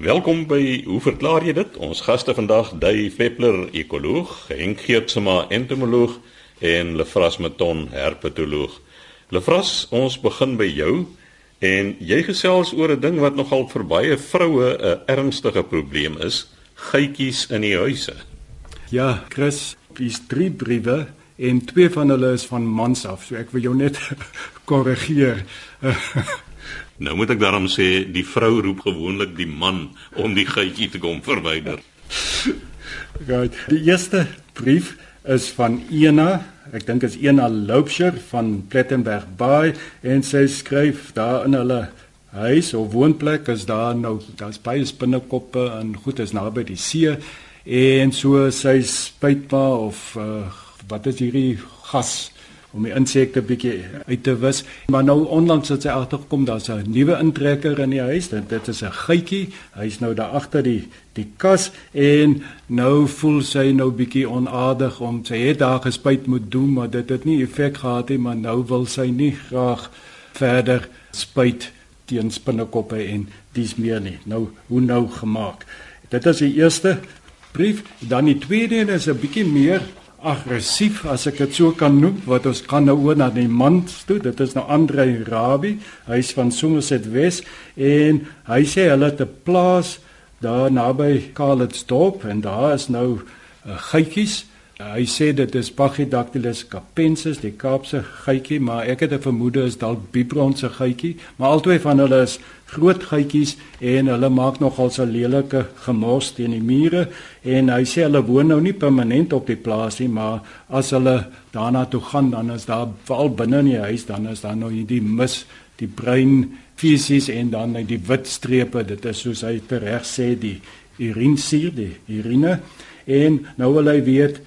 Welkom by Hoe verklaar jy dit? Ons gaste vandag, Dave Peppler, ekoloog, Henk Geertsma, entomoloog en Lefras Meton, herpetoloog. Lefras, ons begin by jou en jy gesels oor 'n ding wat nogal vir baie vroue 'n ernstige probleem is, geitjies in die huise. Ja, Chris, dis drie briewe en twee van hulle is van mans af, so ek wil jou net korrigeer. Nou moet ek daarom sê die vrou roep gewoonlik die man om die geitjie te kom verwyder. Goed. Die eerste brief is van Ena. Ek dink is Ena Loupsher van Plettenberg Bay en sy skryf daar in hulle huis of woonplek is daar nou daar's baie spinnekoppe en goed is naby die see en so sy maar of uh, wat is hierdie gas om die insekte bietjie uit te wis. Maar nou onlangs het sy agtergekom daar's 'n nuwe intrekker in die huis. Dit dit is 'n geitjie. Hy's nou daar agter die die kas en nou voel sy nou bietjie onaardig om sy het daar gespuit moet doen, maar dit het nie effek gehad nie, maar nou wil sy nie graag verder spuit teen spinnekoppe en dis meer nie. Nou hoe nou gemaak. Dit is die eerste brief, dan die tweede een is 'n bietjie meer aggressief as ek dit so kan noem wat ons gaan nou oor na die man toe. Dit is nou Andre Rabbi hy's van Somerset Wes en hy sê hulle het 'n plaas daar naby Karlitsdorp en daar is nou uh, geitjies hy sê dit is Pachydaktylus capensis die Kaapse geitjie maar ek het 'n vermoede is dalk Bibrons se geitjie maar albei van hulle is groot geitjies en hulle maak nogal so lelike gemors teen die mure en hy sê hulle woon nou nie permanent op die plaas nie maar as hulle daarna toe gaan dan is daar veral binne in die huis dan is daar nou hierdie mis die bruin fisies en dan die wit strepe. Dit is soos hy tereg sê die urinesuur die urine. En nou wil hy weet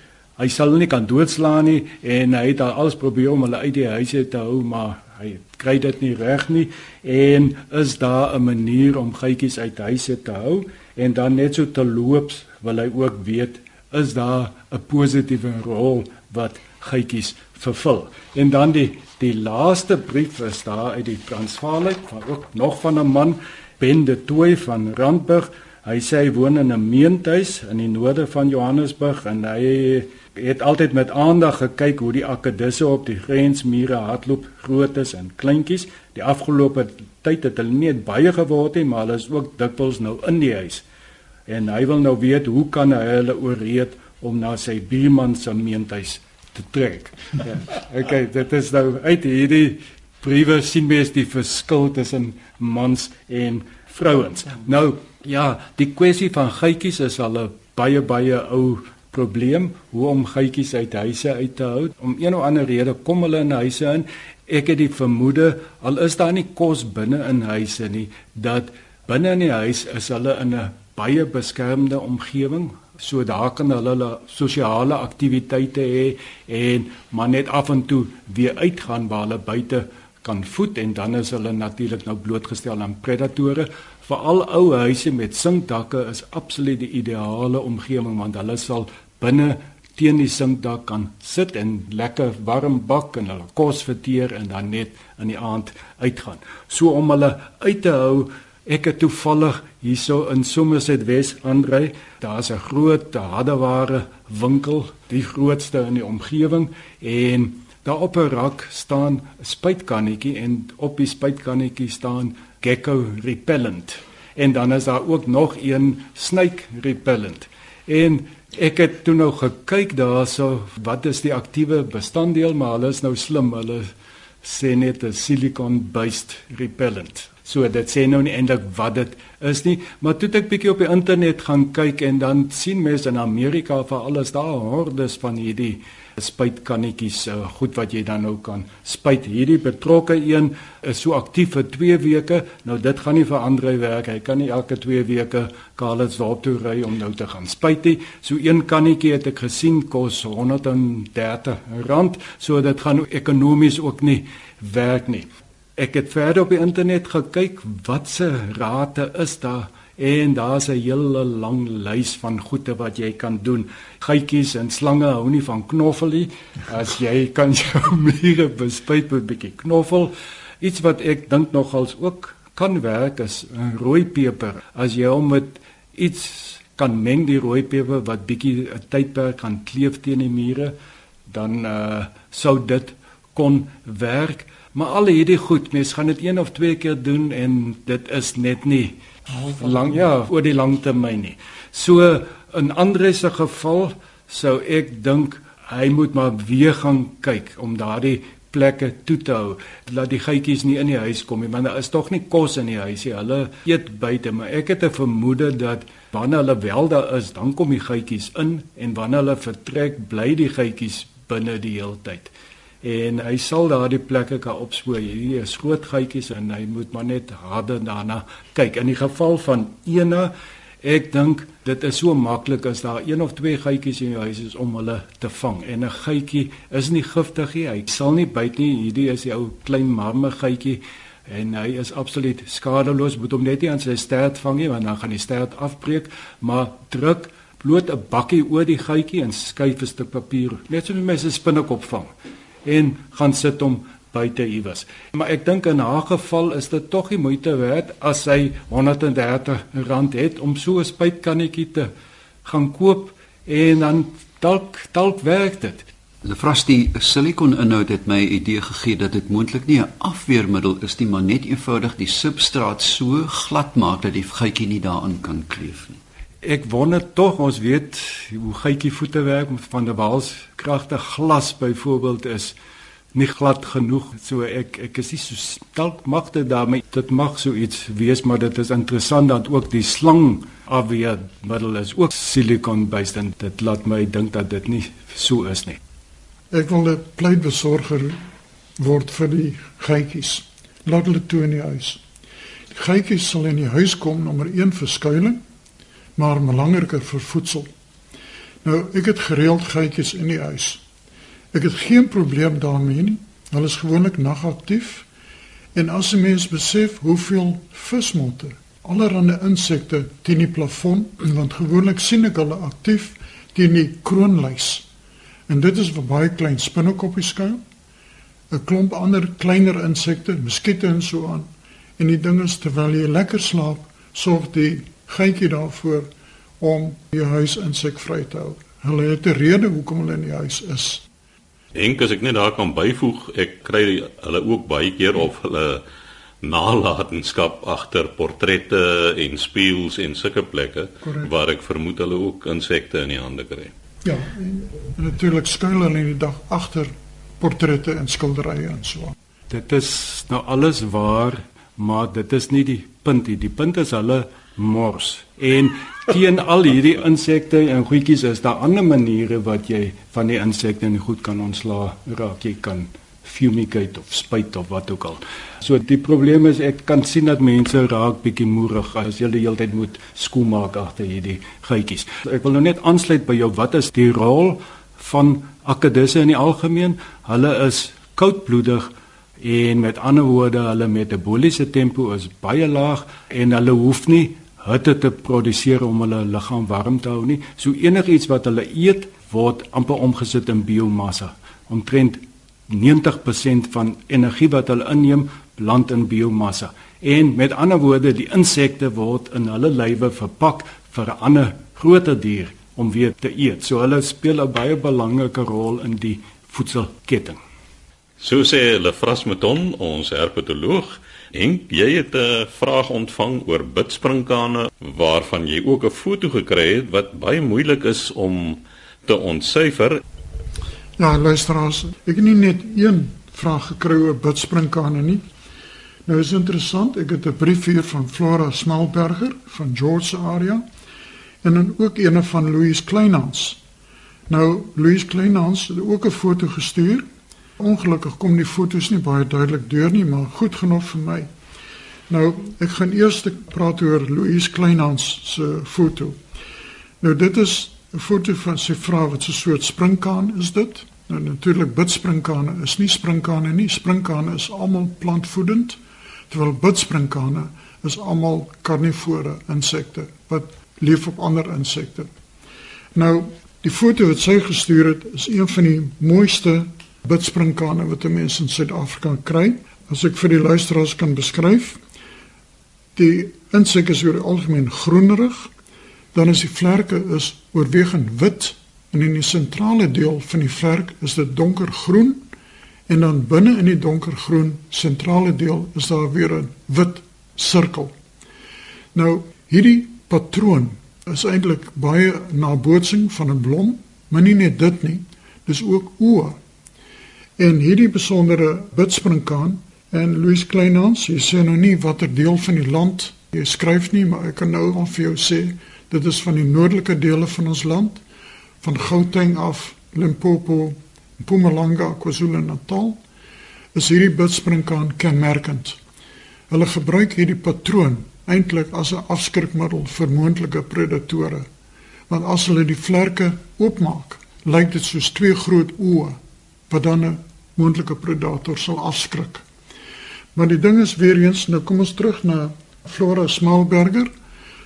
hy sal nie kan doodslaan nie en hy het al alles probeer om hulle uit die huis te hou maar hy kry dit nie reg nie. En is daar 'n manier om geitjies uit huise te hou? En dan net so te loops wil hy ook weet is daar 'n positiewe rol wat geitjies vervul? En dan die die laaste brief is daar uit die Transvaal uit ook nog van 'n man Ben de Tooi van Randburg. Hy sê hy woon in 'n meentuis in die noorde van Johannesburg en hy het altyd met aandag gekyk hoe die akedisse op die grensmure hardloop, grootes en kleintjies. Die afgelope tyd het hulle nie baie geword nie, maar hulle is ook dikwels nou in die huis. En hy wil nou weet hoe kan hy hulle ooreed om na sy buurman se meentuis te trek. Ja. Okay, dit is nou uit hierdie briewe sien mens die verskil tussen mans en vrouens. Nou ja, die kwessie van geitjies is al 'n baie baie ou probleem hoe om geitjies uit huise uit te hou. Om een of ander rede kom hulle in huise in. Ek het die vermoede al is daar nie kos binne in huise nie dat binne in die huis is hulle in 'n baie beskermde omgewing. So daar kan hulle hulle sosiale aktiwiteite hê en maar net af en toe weer uitgaan waar hulle buite kan voed en dan is hulle natuurlik nou blootgestel aan predatore. Veral ou huise met sinkdakke is absoluut die ideale omgewing want hulle sal binne teen die sinkdak kan sit en lekker warm bak en hulle kos verteer en dan net in die aand uitgaan. So om hulle uit te hou, ek het toevallig hierso in Somerset Wes aanry, daar's 'n groot hardeware winkel, die grootste in die omgewing en daar op 'n rak staan 'n spuitkannetjie en op die spuitkannetjie staan gecko repellent en dan is daar ook nog een snake repellent. En Ek het toe nou gekyk daarso wat is die aktiewe bestanddeel maar hulle is nou slim hulle sê net 'n silicon based repellent. So dit sê nou nie eintlik wat dit is nie, maar toe ek bietjie op die internet gaan kyk en dan sien mense in Amerika vir alles daar hordes van hierdie spuitkannetjies uh, goed wat jy dan nou kan spuit. Hierdie betrokke een is so aktief vir 2 weke. Nou dit gaan nie verander hy werk. Hy kan nie elke 2 weke Karlits dorp toe ry om nou te gaan spuit nie. So een kannetjie het ek gesien kos R130. So dit gaan ekonomies ook nie werk nie. Ek het verder op die internet gekyk wat se rate is daar en daar's 'n hele lang lys van goeie wat jy kan doen. Geitjies en slange hou nie van knoffel nie. As jy kan jou mure bespuit met 'n bietjie knoffel, iets wat ek dink nogals ook kan werk 'n rooi peper. As jy hom met iets kan meng die rooi peper wat bietjie 'n tydperk kan kleef teen die mure, dan uh sou dit kon werk. Maar al hierdie goed, mens gaan dit een of twee keer doen en dit is net nie lang ja, oor die lang termyn nie. So in Andre se geval sou ek dink hy moet maar weer gaan kyk om daardie plekke toe te hou. Laat die geitjies nie in die huis kom nie, want daar is tog nie kos in die huis nie. Hulle eet buite, maar ek het 'n vermoede dat wanneer hulle wel daar is, dan kom die geitjies in en wanneer hulle vertrek, bly die geitjies binne die hele tyd. En hy sal daardie plekke kan opspoor. Hierdie is groot geitjies en hy moet maar net harder daarna kyk. In die geval van ene Ek dink dit is so maklik as daar een of twee geitjies in jou huis is om hulle te vang en 'n geitjie is nie giftig nie. Hy sal nie byt nie. Hierdie is die ou klein marme geitjie en hy is absoluut skadeloos. Moet hom net nie aan sy stert vang nie want dan gaan die stert afbreek, maar druk bloot 'n bakkie oor die geitjie en skuif 'n stuk papier net so 'n mens 'n spinnekop vang en gaan sit hom buite iewers. Maar ek dink in haar geval is dit tog die moeite werd as sy 130 rand het om so 'n spuitkannetjie te gaan koop en dan dalk dalk werk dit. Lefras die silikoninhoud het my idee gegee dat dit moontlik nie 'n afweermiddel is nie, maar net eenvoudig die substraat so glad maak dat die geitjie nie daarin kan kleef nie. Ek wonder tog ons weet hoe geitjie voete werk. Van der Waals kragte glas byvoorbeeld is nie glad genoeg. So ek ek is nie so dalk mag dit daarmee. Dit mag so iets wees maar dit is interessant dat ook die slang afweer middel is ook silikon based en dit laat my dink dat dit nie so is nie. Ek wil 'n pleitbesorger word vir die geitjies. Laat hulle toe in die huis. Die geitjies sal in die huis kom nommer 1 vir skuiling maar belangriker vir voedsel nou ek het gereeld geitjies in die huis Ek het geen probleem daarmee nie. Hulle is gewoonlik nagaktief. En as 'n mens besef hoeveel vismotte, allerlei insekte teen die plafon, want gewoonlik sien ek hulle aktief teen die kroonlys. En dit is vir baie klein spinnekoppies skuil. 'n Klomp ander kleiner insekte, muskiete en so aan. En die ding is terwyl jy lekker slaap, sorg die geitjie daarvoor om jou huis insekvry te hou. Hulle het 'n rede hoekom hulle in die huis is. Henk as ek net daar kan byvoeg, ek kry hulle ook baie keer of hulle nalatenskap agter portrette en spieëls en sulke plekke Correct. waar ek vermoed hulle ook insekte in die hande kry. Ja, en, en natuurlik skuil hulle in die dag agter portrette en skilderye en so. Dit is nou alles waar, maar dit is nie die punt nie. Die punt is hulle mors. En teen al hierdie insekte en goedjies is daar ander maniere wat jy van die insekte en goed kan ontslaa raak. Jy kan fumigate of spuit of wat ook al. So die probleem is ek kan sien dat mense raak bietjie moerig as jy die hele tyd moet skoonmaak agter hierdie goedjies. Ek wil nou net aansluit by jou. Wat is die rol van akkedisse in die algemeen? Hulle is koudbloedig en met ander woorde hulle metabooliese tempo is baie laag en hulle hoef nie hitte te produseer om hulle liggaam warm te hou nie. So enigiets wat hulle eet word amper omgesit in biomassa. Omtrent 90% van energie wat hulle inneem, land in biomassa. En met ander woorde, die insekte word in hulle lywe verpak vir 'n ander groter dier om weer te eet. So hulle speel 'n baie belangrike rol in die voedselketting. So sê Lefras Meton, ons herpetoloog, En jy het 'n vraag ontvang oor bidspringkane waarvan jy ook 'n foto gekry het wat baie moeilik is om te ontsyfer. Ja, luisteraars, ek het nie net een vraag gekry oor bidspringkane nie. Nou is interessant, ek het 'n brief hier van Flora Smalberger van George area en dan ook eene van Louise Kleinhans. Nou Louise Kleinhans het ook 'n foto gestuur Ongelukkig kom die foto's nie baie duidelik deur nie, maar goed genoeg vir my. Nou, ek gaan eers praat oor Louise Kleinhans se foto. Nou dit is 'n foto van sy vrou wat so 'n soort springkaan is dit. Nou natuurlik bidspringkane is nie springkane nie. Springkane is almal plantvoedend, terwyl bidspringkane is almal karnivore insekte wat leef op ander insekte. Nou, die foto wat sy gestuur het, is een van die mooiste bidspringkane wat 'n mens in Suid-Afrika kry. As ek vir die luisteraars kan beskryf, Die insek is oor die algemeen groenerig. Dan is die vlerke is oorwegend wit en in die sentrale deel van die vlerk is dit donkergroen en dan binne in die donkergroen sentrale deel is daar weer 'n wit sirkel. Nou hierdie patroon is eintlik baie nabootsing van 'n blom, maar nie net dit nie, dis ook oë. En hierdie besondere bidsprinkaan en Louis Kleinhans, hy sê nou nie watter deel van die land jy skryf nie, maar ek kan nou al vir jou sê dit is van die noordelike dele van ons land, van Gauteng af, Limpopo, Mpumalanga, KwaZulu-Natal, is hierdie bidsprinkaan kenmerkend. Hulle gebruik hierdie patroon eintlik as 'n afskrikmiddel vir moontlike predatore. Want as hulle die vlerke oopmaak, lyk dit soos twee groot oë wat dan 'n moontlike predator sal afskrik. Maar die ding is weer eens, nou kom ons terug na Flora Smalberger.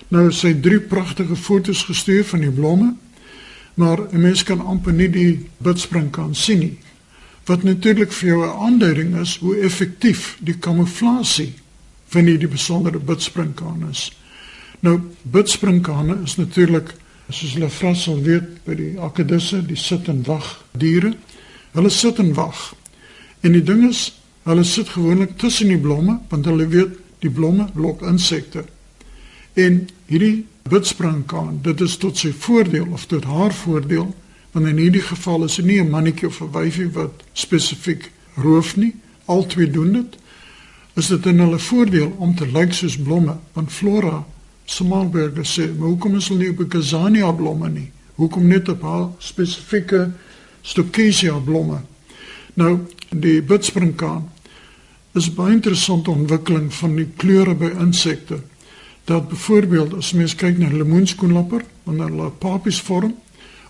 Nou sy drie pragtige foto's gestuur van die blomme, maar 'n mens kan amper nie die bidspring kan sien nie. Wat natuurlik vir jou 'n aanduiding is hoe effektief die kamouflasie van hierdie besondere bidspringkane is. Nou bidspringkane is natuurlik soos hulle vrassel weet by die akedisse, die sit en wag diere. Hulle sit en wag. En die ding is, hulle sit gewoonlik tussen die blomme want hulle weet die blomme lok insekte. En hierdie bidspringkaan, dit is tot sy voordeel of tot haar voordeel, want in hierdie geval is dit nie 'n mannetjie of 'n wyfie wat spesifiek roof nie, albei doen dit. Is dit in hulle voordeel om te lyk soos blomme, want Flora Smalberger sê, "Maar hoekom is hulle nie op 'n Kazania blomme nie? Hoekom net op haar spesifieke Stokesia blomme?" Nou, die bidspringkaan is baie interessante ontwikkeling van die kleure by insekte. Dat byvoorbeeld as mens kyk na lemoenskoenlapper, wanneer hulle papies vorm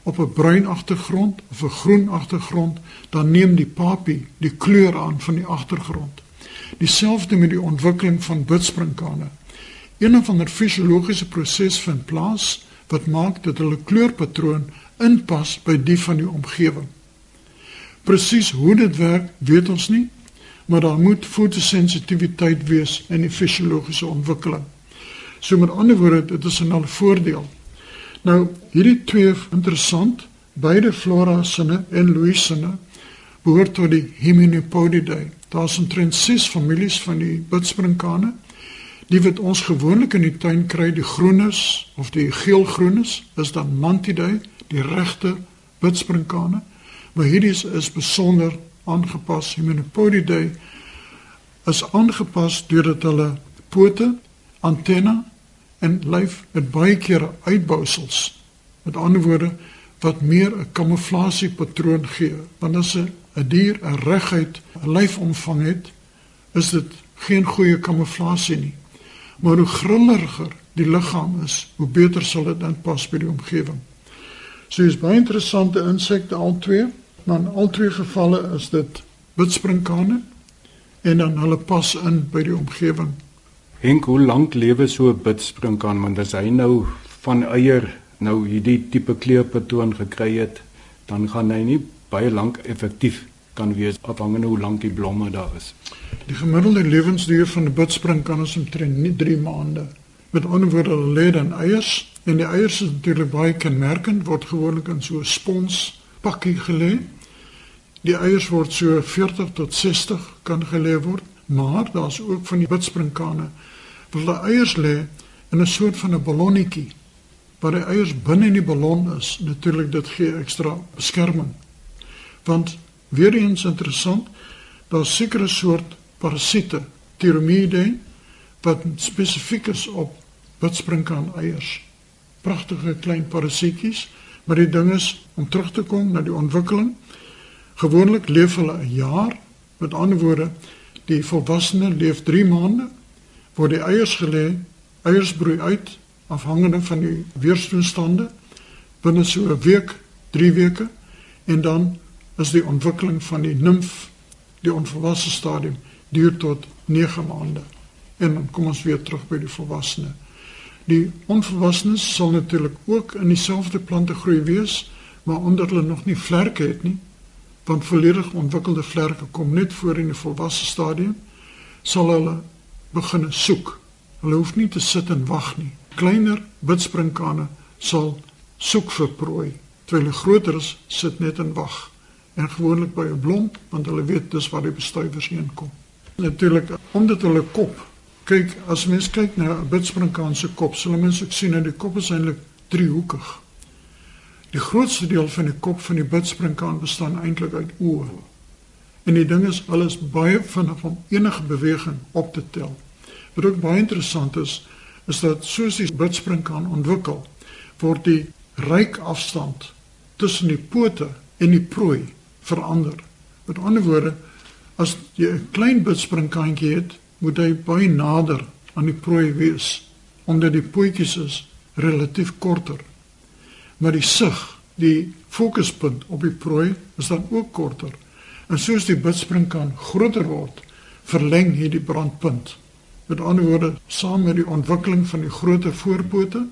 op 'n bruin agtergrond of 'n groen agtergrond, dan neem die papie die kleur aan van die agtergrond. Dieselfde met die ontwikkeling van bidspringkane. Een van die fisiologiese prosesse vind plaas wat maak dat hulle kleurpatroon inpas by die van die omgewing. Presies hoe dit werk, weet ons nie, maar daar moet fotosensitiwiteit wees in die fisiologiese ontwikkeling. So met ander woorde, dit is 'n al voordeel. Nou, hierdie twee interessant, beide flora sinne en Louis sinne behoort tot die Hymenopodidae. Daar's omtrent 6 families van die bidspringkane. Die wat ons gewoonlik in die tuin kry, die groenes of die geelgroenes, is dan Mantidae, die regte bidspringkane. Maar hierdie is, is besonder aangepas. Hymenopodidae is aangepas deurdat hulle pote, antenne en lyf met baie keer uitbousels. Met ander woorde wat meer 'n kamouflasiepatroon gee. Want as 'n dier 'n reguit 'n lyfomvang het, is dit geen goeie kamouflasie nie. Maar hoe grilleriger die liggaam is, hoe beter sal dit dan pas by die omgewing. So is baie interessante insekte al twee. Maar in al twee gevalle is dit bidspringkane en dan hulle pas in by die omgewing. Henk, hoe lank lewe so 'n bidspringkaan want as hy nou van eier nou hierdie tipe kleurpatroon gekry het, dan gaan hy nie baie lank effektief kan wees afhangende hoe lank die blomme daar is. Die gemiddelde lewensduur van 'n bidspringkaan is omtrent nie 3 maande. Met ander woorde, hulle lê dan eiers en die eiers is natuurlik baie kenmerkend word gewoonlik in so 'n spons pakkie gelê Die eiers word so 40 tot 60 kan gelê word, maar daar's ook van die bidspringkane wat hulle eiers lê in 'n soort van 'n ballonnetjie. Waar die eiers binne in die ballon is, natuurlik dit gee ekstra beskerming. Want weer eens interessant, daar's sekere soort parasiete, Thyromidae wat spesifiek is op bidspringkaan eiers. Pragtige klein parasietjies, maar die ding is om terug te kom na die ontwikkeling Gewoonlik leef hulle 'n jaar. Met ander woorde, die volwassene leef 3 maande word die eiers gelê, eiers broei uit afhangende van die weerstoestande binne so 'n week, 3 weke en dan is die ontwikkeling van die nimf, die onvolwasse stadium duur tot 9 maande. En dan kom ons weer terug by die volwassene. Die onvolwassenes sal natuurlik ook in dieselfde plante groei wees, maar omdat hulle nog nie vlerke het nie, want volledig ontwikkelde vlerke kom net voor in die volwasse stadium sal hulle begin soek Hulle hoef nie te sit en wag nie. Kleiner bidspringkane sal soek vir prooi, terwyl die groteres sit net en wag. En gewoonlik by 'n blom, want hulle weet dis waar die bestuivers heen kom. Natuurlik, omdat hulle kop kyk, as mens kyk na 'n bidspringkaan se kop, sal mense ook sien dat die kop is eintlik driehoekig. Die grootste deel van die kop van die bidspringkaan bestaan eintlik uit oë. En die ding is alles baie vinnig om enige beweging op te tel. Wat ook baie interessant is, is dat soos die bidspringkaan ontwikkel, word die ryk afstand tussen die pote en die prooi verander. Met ander woorde, as jy 'n klein bidspringkaantjie het, moet hy baie nader aan die prooi wees omdat die pootjies is relatief korter. Maar die sig, die fokuspunt op die prooi is dan ook korter. En soos die bidspringkaan groter word, verleng hierdie brandpunt. Met ander woorde, saam met die ontwikkeling van die groter voorpote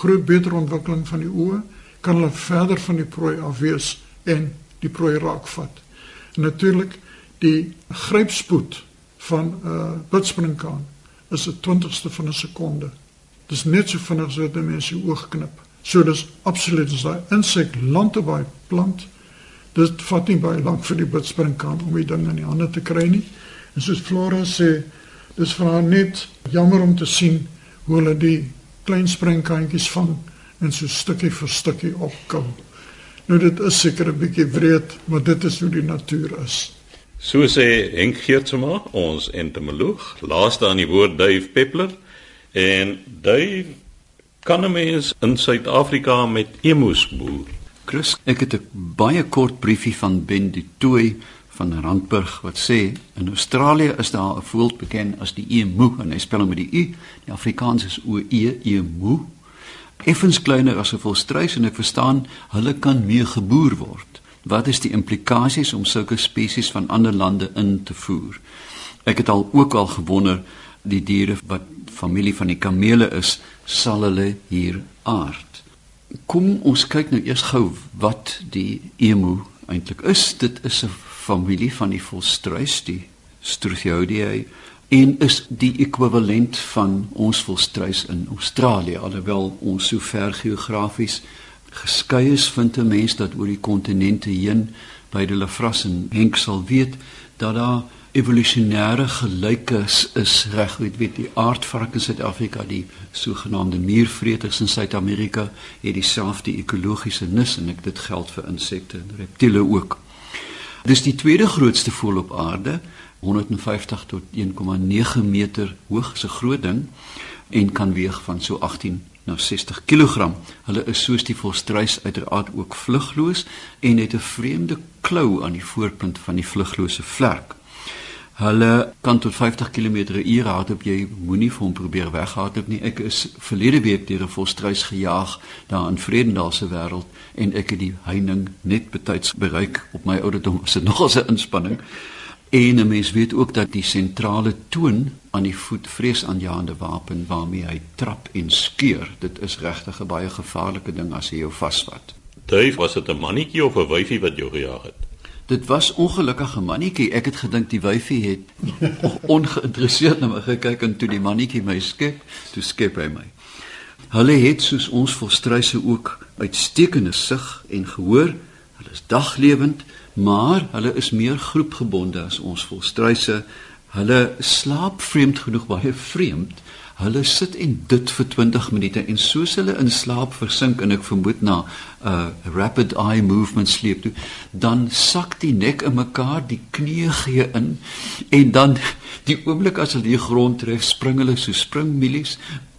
groot beter ontwikkeling van die oë, kan hulle verder van die prooi af wees en die prooi raakvat. Natuurlik die grypspoed van 'n uh, bidspringkaan is 'n 20ste van 'n sekonde. Dis net so vinnig so 'n mens sy oog knip. So dis absoluut as daai insek land op daai plant. Dit vat nie baie lank vir die bidspringkaan om die ding in die hande te kry nie. En soos Flora sê, dis vir haar net jammer om te sien hoe hulle die klein springkantjies vang en so stukkie vir stukkie opkom. Nou dit is seker 'n bietjie wreed, maar dit is hoe die natuur is. So sê Henk Geertsma, ons entomoloog, laaste aan die woord Dave Peppler en Dave kan 'n mens in Suid-Afrika met emus boer. Chris, ek het 'n baie kort briefie van Ben du Toit van Randburg wat sê in Australië is daar 'n voël bekend as die emu en hy spel hom met die u. Die Afrikaans is o e emu. Effens kleiner as 'n volstruis en ek verstaan hulle kan mee geboer word. Wat is die implikasies om sulke spesies van ander lande in te voer? Ek het al ook al gewonder die diere wat familie van die kamele is, sal hulle hier aard. Kom ons kyk nou eers gou wat die emu eintlik is. Dit is 'n familie van die volstruis die Struthioideae en is die ekwivalent van ons volstruis in Australië alhoewel ons so ver geografies geskei is vind 'n mens dat oor die kontinente heen by die Lefras en Henk sal weet dat daar evolusionêre gelykes is reg weet weet die aardvark in Suid-Afrika die sogenaamde muurvreters in Suid-Amerika het dieselfde ekologiese nis en ek dit geld vir insekte en reptiele ook. Dis die tweede grootste voël op aarde, 150 tot 1,9 meter hoog, so groot ding en kan weeg van so 18 na 60 kg. Hulle is soos die volstruis uiteraard ook vlugloos en het 'n vreemde klou aan die voorpunt van die vluglose vlerk. Hulle kan tot 50 km/h hardloop. Jy moenie vir hom probeer weghardloop nie. Ek is verlede week deur 'n volstruis gejaag daar in Vredendal se wêreld en ek het die heining net betyds bereik op my ouderdom. Dit is nogal 'n inspanning. En 'n mens weet ook dat die sentrale toon aan die voet vreesaanjaende wapen waarmee hy trap en skeur. Dit is regtig 'n baie gevaarlike ding as hy jou vasvat. Dave, was dit 'n mannetjie of 'n wyfie wat jou gejaag het? Dit was ongelukkige mannetjie. Ek het gedink die wyfie het ongeïnteresseerd na my gekyk en toe die mannetjie my skep, toe skep hy my. Hulle het soos ons volstruise ook uitstekende sig en gehoor. Hulle is daglewend, maar hulle is meer groepgebonde as ons volstruise. Hulle slaap vreemd genoeg baie vreemd. Hulle sit en dit vir 20 minute en soos hulle in slaap versink en ek vermoed na 'n uh, rapid eye movement sleep toe, dan sak die nek in mekaar, die knieë gee in en dan die oomblik as hulle die grond tref, spring hulle so springmielies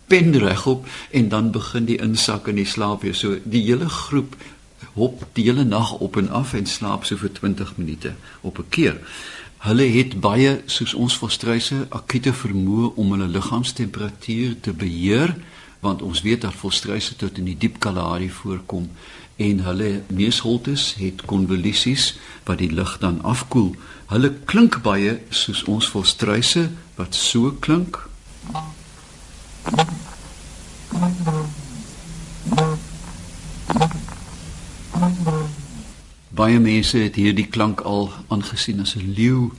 pen regop en dan begin die insak in die slaap weer. So die hele groep hop die hele nag op en af en slaap so vir 20 minute op 'n keer. Hulle het baie soos ons volstruise akute vermoë om hulle liggaamstemperatuur te beheer want ons weet dat volstruise tot in die diep Kalahari voorkom en hulle neusholtes het konvolusies wat die lug dan afkoel. Hulle klink baie soos ons volstruise wat so klink. Baie mense het hierdie klank al aangesien as 'n leeu.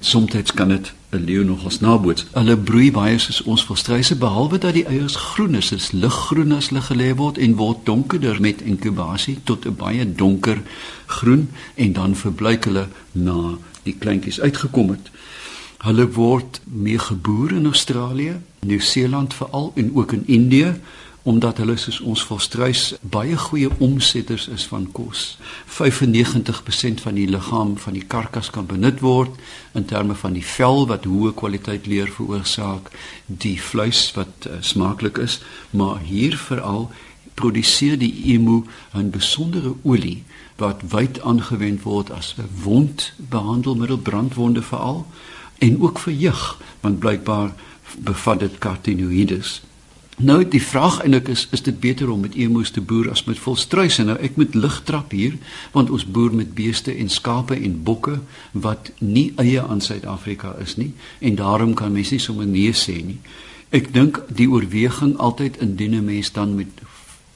Somstyds kan dit 'n leeu nog as naboots. Hulle broei baie soos ons volstruise behalwe dat die eiers groen is, is liggroen as hulle gelê word en word donkerder met inkubasie tot 'n baie donker groen en dan verbleik hulle na die kleintjies uitgekom het. Hulle word mee geboer in Australië, Nieu-Seeland veral en ook in Indië omdat hulle soos ons volstruis baie goeie omsetters is van kos. 95% van die liggaam van die karkas kan benut word in terme van die vel wat hoë kwaliteit leer veroorsaak, die vleis wat uh, smaaklik is, maar hier veral produseer die emu 'n besondere olie wat wyd aangewend word as 'n wondbehandelmiddel brandwonde veral en ook vir jeug want blykbaar bevat dit carotinoïdes Nou die vraag eintlik is is dit beter om met emus te boer as met volstruise? Nou ek moet lig trap hier want ons boer met beeste en skape en bokke wat nie eie aan Suid-Afrika is nie en daarom kan mens nie sommer nee sê nie. Ek dink die oorweging altyd indien 'n mens dan met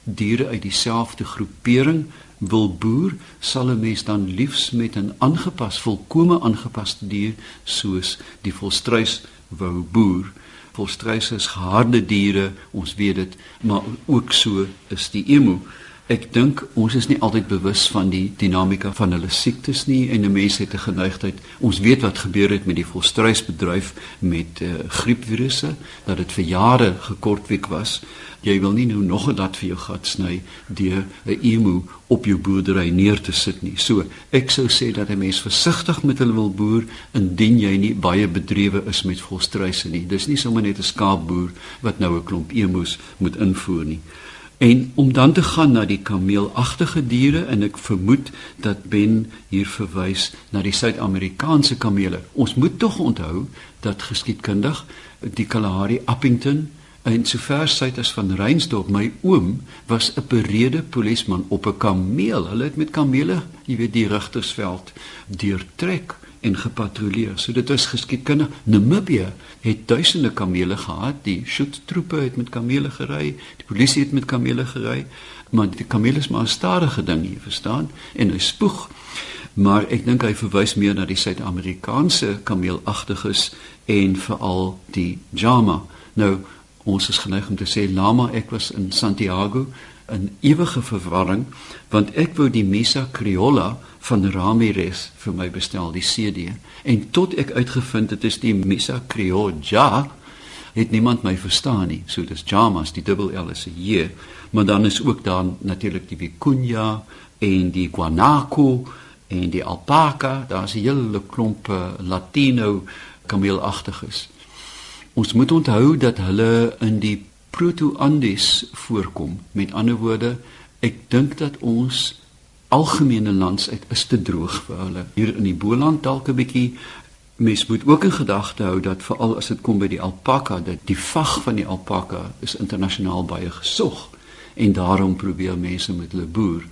diere uit dieselfde groepering wil boer, sal 'n mens dan liefs met 'n aangepas, volkome aangepaste dier soos die volstruis wou boer volstruise is geharde diere, ons weet dit, maar ook so is die emu. Ek dink ons is nie altyd bewus van die dinamika van hulle siektes nie en 'n mens het 'n geneigtheid. Ons weet wat gebeur het met die volstruisbedryf met uh, griepvirusse, dat dit vir jare gekortwiek was jy wil nie nou nog 'n lat vir jou gat sny deur 'n emu op jou boerdery neer te sit nie. So, ek sou sê dat 'n mens versigtig met hulle wil boer indien jy nie baie bedrywe is met volstruise nie. Dis nie sommer net 'n skaapboer wat nou 'n klomp emus moet invoer nie. En om dan te gaan na die kameelagtige diere en ek vermoed dat Ben hier verwys na die Suid-Amerikaanse kamele. Ons moet tog onthou dat geskiedkundig die Kalahari Appington En sover suid as van Reinsdorp, my oom was 'n berede polisieman op 'n kameel. Hulle het met kamele, jy weet, die rigtersveld deurtrek en gepatrolleer. So dit is geskiedkundig. Namibië het duisende kamele gehad. Die schutztroepe het met kamele gery, die polisie het met kamele gery, maar die kamele is maar 'n stadige ding, jy verstaan? En hy spoeg. Maar ek dink hy verwys meer na die Suid-Amerikaanse kameelagtiges en veral die Jama. Nou ons is geneig om te sê lama ek was in Santiago in ewige verwarring want ek wou die Misa Criolla van Ramirez vir my bestel die CD en tot ek uitgevind het is die Misa Criolla het niemand my verstaan nie. So dis Jamas die dubbel L is 'n J maar dan is ook dan natuurlik die Vicuña en die Guanaco en die Alpaca. Daar's 'n hele klomp uh, Latino kameelagtiges Ons moet onthou dat hulle in die Proto-Andes voorkom. Met ander woorde, ek dink dat ons algemene landsuit is te droog vir hulle. Hier in die Boland dalk 'n bietjie mens moet ook in gedagte hou dat veral as dit kom by die alpaka, dat die vag van die alpaka is internasionaal baie gesog en daarom probeer mense met hulle boer.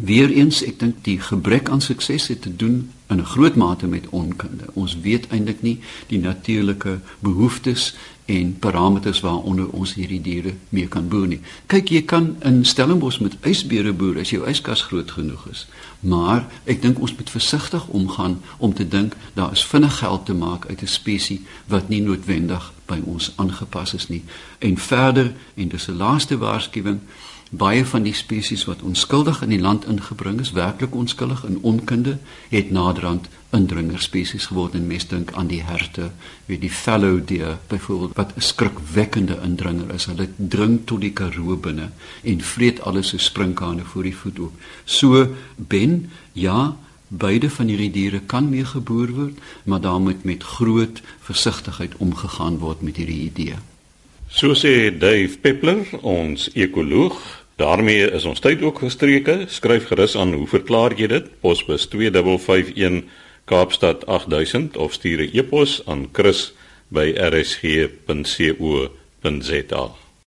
Weereens, ek dink die gebrek aan sukses het te doen in 'n groot mate met onkunde. Ons weet eintlik nie die natuurlike behoeftes en parameters waaronder ons hierdie diere mee kan boer nie. Kyk, jy kan in Stellenbosch met ysbere boer as jou yskas groot genoeg is. Maar ek dink ons moet versigtig omgaan om te dink daar is vinnig geld te maak uit 'n spesies wat nie noodwendig by ons aangepas is nie. En verder, en dis 'n laaste waarskuwing, baie van die spesies wat onskuldig in die land ingebring is, werklik onskuldig in onkunde, het naderhand indringer spesies geword en mense dink aan die herte, weet die fallow deer byvoorbeeld wat 'n skrikwekkende indringer is. Hulle dring tot die Karoo binne en vreet alles so sprinkane voor die voet op. So ben ja Beide van hierdie diere kan mee geboor word, maar daar moet met groot versigtigheid omgegaan word met hierdie idee. So sê Dave Peppler, ons ekoloog, daarmee is ons tyd ook gestreke. Skryf gerus aan hoe verklaar jy dit? Posbus 2551 Kaapstad 8000 of stuur 'n e-pos aan chris@rsg.co.za.